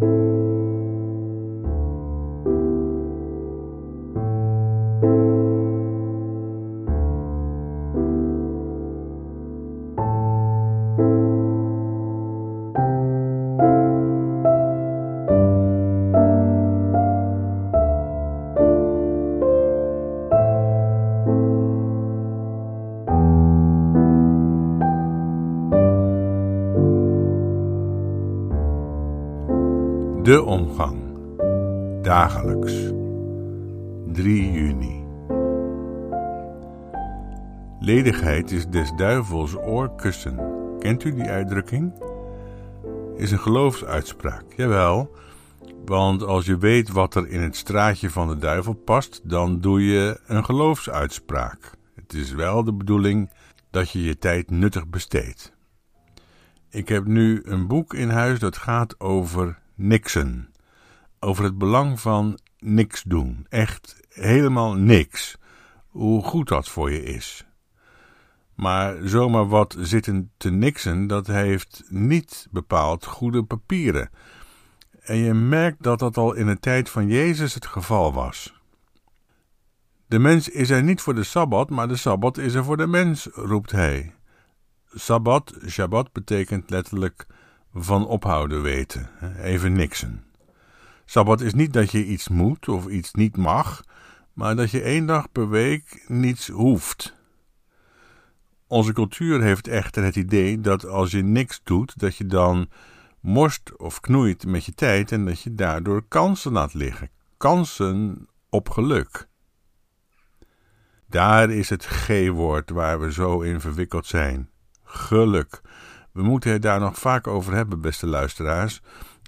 you De omgang. Dagelijks. 3 juni. Ledigheid is des duivels oorkussen. Kent u die uitdrukking? Is een geloofsuitspraak. Jawel, want als je weet wat er in het straatje van de duivel past, dan doe je een geloofsuitspraak. Het is wel de bedoeling dat je je tijd nuttig besteedt. Ik heb nu een boek in huis dat gaat over Nixon. Over het belang van niks doen. Echt helemaal niks. Hoe goed dat voor je is. Maar zomaar wat zitten te niksen, dat heeft niet bepaald goede papieren. En je merkt dat dat al in de tijd van Jezus het geval was. De mens is er niet voor de Sabbat, maar de Sabbat is er voor de mens, roept hij. Sabbat, Shabbat, betekent letterlijk van ophouden weten. Even niksen. Sabbat is niet dat je iets moet of iets niet mag, maar dat je één dag per week niets hoeft. Onze cultuur heeft echter het idee dat als je niks doet, dat je dan morst of knoeit met je tijd en dat je daardoor kansen laat liggen. Kansen op geluk. Daar is het G-woord waar we zo in verwikkeld zijn. Geluk. We moeten het daar nog vaak over hebben, beste luisteraars.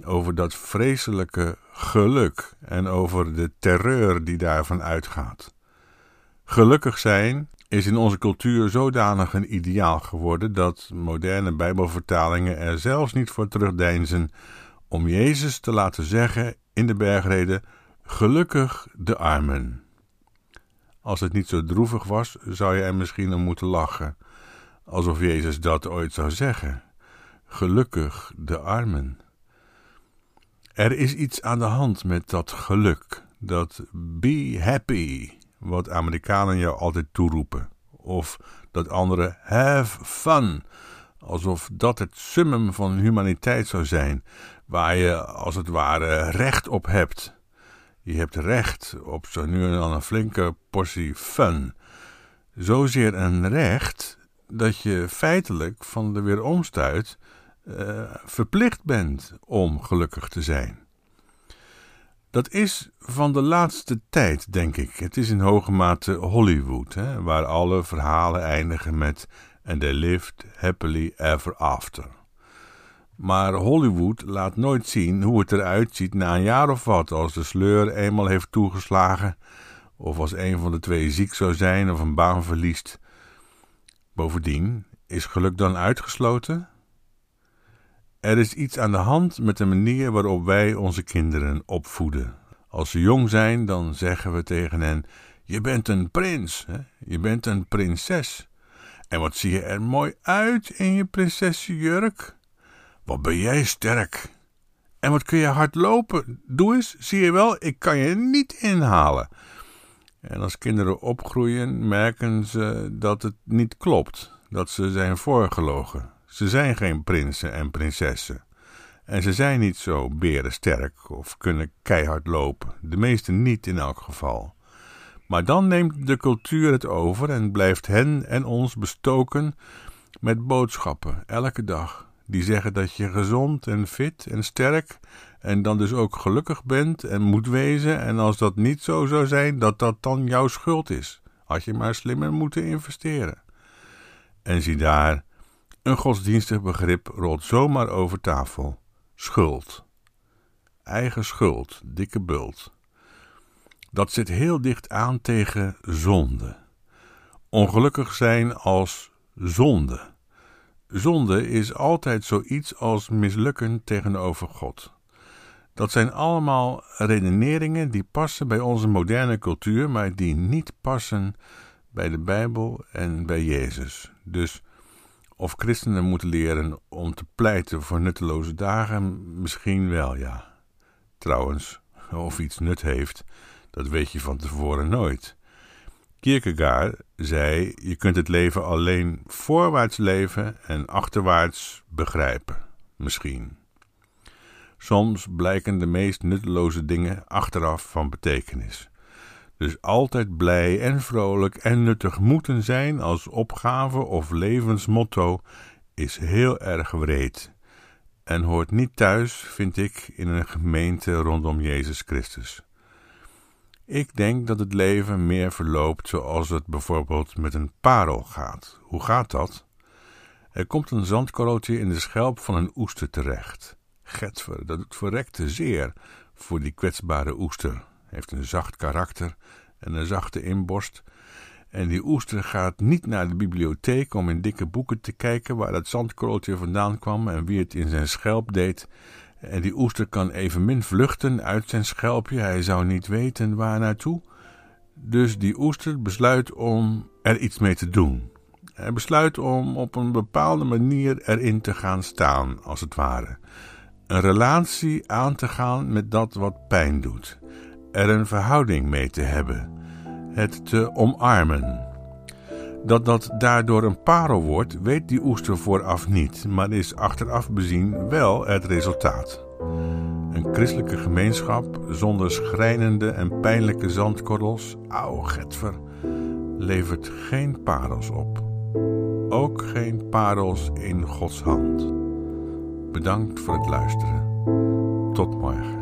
Over dat vreselijke geluk en over de terreur die daarvan uitgaat. Gelukkig zijn is in onze cultuur zodanig een ideaal geworden dat moderne Bijbelvertalingen er zelfs niet voor terugdeinzen om Jezus te laten zeggen in de bergreden: Gelukkig de armen. Als het niet zo droevig was, zou je er misschien om moeten lachen alsof Jezus dat ooit zou zeggen. Gelukkig de armen. Er is iets aan de hand met dat geluk, dat be happy, wat Amerikanen jou altijd toeroepen. Of dat anderen have fun, alsof dat het summum van humaniteit zou zijn, waar je als het ware recht op hebt. Je hebt recht op zo nu en dan een flinke portie fun. Zozeer een recht dat je feitelijk van de weeromstuit uh, verplicht bent om gelukkig te zijn. Dat is van de laatste tijd, denk ik. Het is in hoge mate Hollywood, hè, waar alle verhalen eindigen met And they lived happily ever after. Maar Hollywood laat nooit zien hoe het eruit ziet na een jaar of wat, als de sleur eenmaal heeft toegeslagen, of als een van de twee ziek zou zijn of een baan verliest. Bovendien, is geluk dan uitgesloten? Er is iets aan de hand met de manier waarop wij onze kinderen opvoeden. Als ze jong zijn, dan zeggen we tegen hen: Je bent een prins, hè? je bent een prinses. En wat zie je er mooi uit in je prinsessenjurk? Wat ben jij sterk? En wat kun je hard lopen? Doe eens, zie je wel, ik kan je niet inhalen. En als kinderen opgroeien, merken ze dat het niet klopt, dat ze zijn voorgelogen. Ze zijn geen prinsen en prinsessen. En ze zijn niet zo berensterk of kunnen keihard lopen, de meesten niet in elk geval. Maar dan neemt de cultuur het over en blijft hen en ons bestoken met boodschappen elke dag, die zeggen dat je gezond en fit en sterk en dan dus ook gelukkig bent en moet wezen, en als dat niet zo zou zijn, dat dat dan jouw schuld is. Had je maar slimmer moeten investeren. En zie daar, een godsdienstig begrip rolt zomaar over tafel. Schuld. Eigen schuld, dikke bult. Dat zit heel dicht aan tegen zonde. Ongelukkig zijn als zonde. Zonde is altijd zoiets als mislukken tegenover God. Dat zijn allemaal redeneringen die passen bij onze moderne cultuur, maar die niet passen bij de Bijbel en bij Jezus. Dus of christenen moeten leren om te pleiten voor nutteloze dagen, misschien wel ja. Trouwens, of iets nut heeft, dat weet je van tevoren nooit. Kierkegaard zei: Je kunt het leven alleen voorwaarts leven en achterwaarts begrijpen. Misschien. Soms blijken de meest nutteloze dingen achteraf van betekenis. Dus altijd blij en vrolijk en nuttig moeten zijn als opgave of levensmotto is heel erg wreed en hoort niet thuis, vind ik, in een gemeente rondom Jezus Christus. Ik denk dat het leven meer verloopt zoals het bijvoorbeeld met een parel gaat. Hoe gaat dat? Er komt een zandkorreltje in de schelp van een oester terecht. Getver, dat doet verrekte zeer voor die kwetsbare oester. Heeft een zacht karakter en een zachte inborst. En die oester gaat niet naar de bibliotheek om in dikke boeken te kijken waar dat zandkorreltje vandaan kwam en wie het in zijn schelp deed. En die oester kan evenmin vluchten uit zijn schelpje, hij zou niet weten waar naartoe. Dus die oester besluit om er iets mee te doen. Hij besluit om op een bepaalde manier erin te gaan staan, als het ware. Een relatie aan te gaan met dat wat pijn doet. Er een verhouding mee te hebben. Het te omarmen. Dat dat daardoor een parel wordt, weet die oester vooraf niet, maar is achteraf bezien wel het resultaat. Een christelijke gemeenschap zonder schrijnende en pijnlijke zandkorrels, ouwe getver, levert geen parels op. Ook geen parels in Gods hand. Bedankt voor het luisteren. Tot morgen.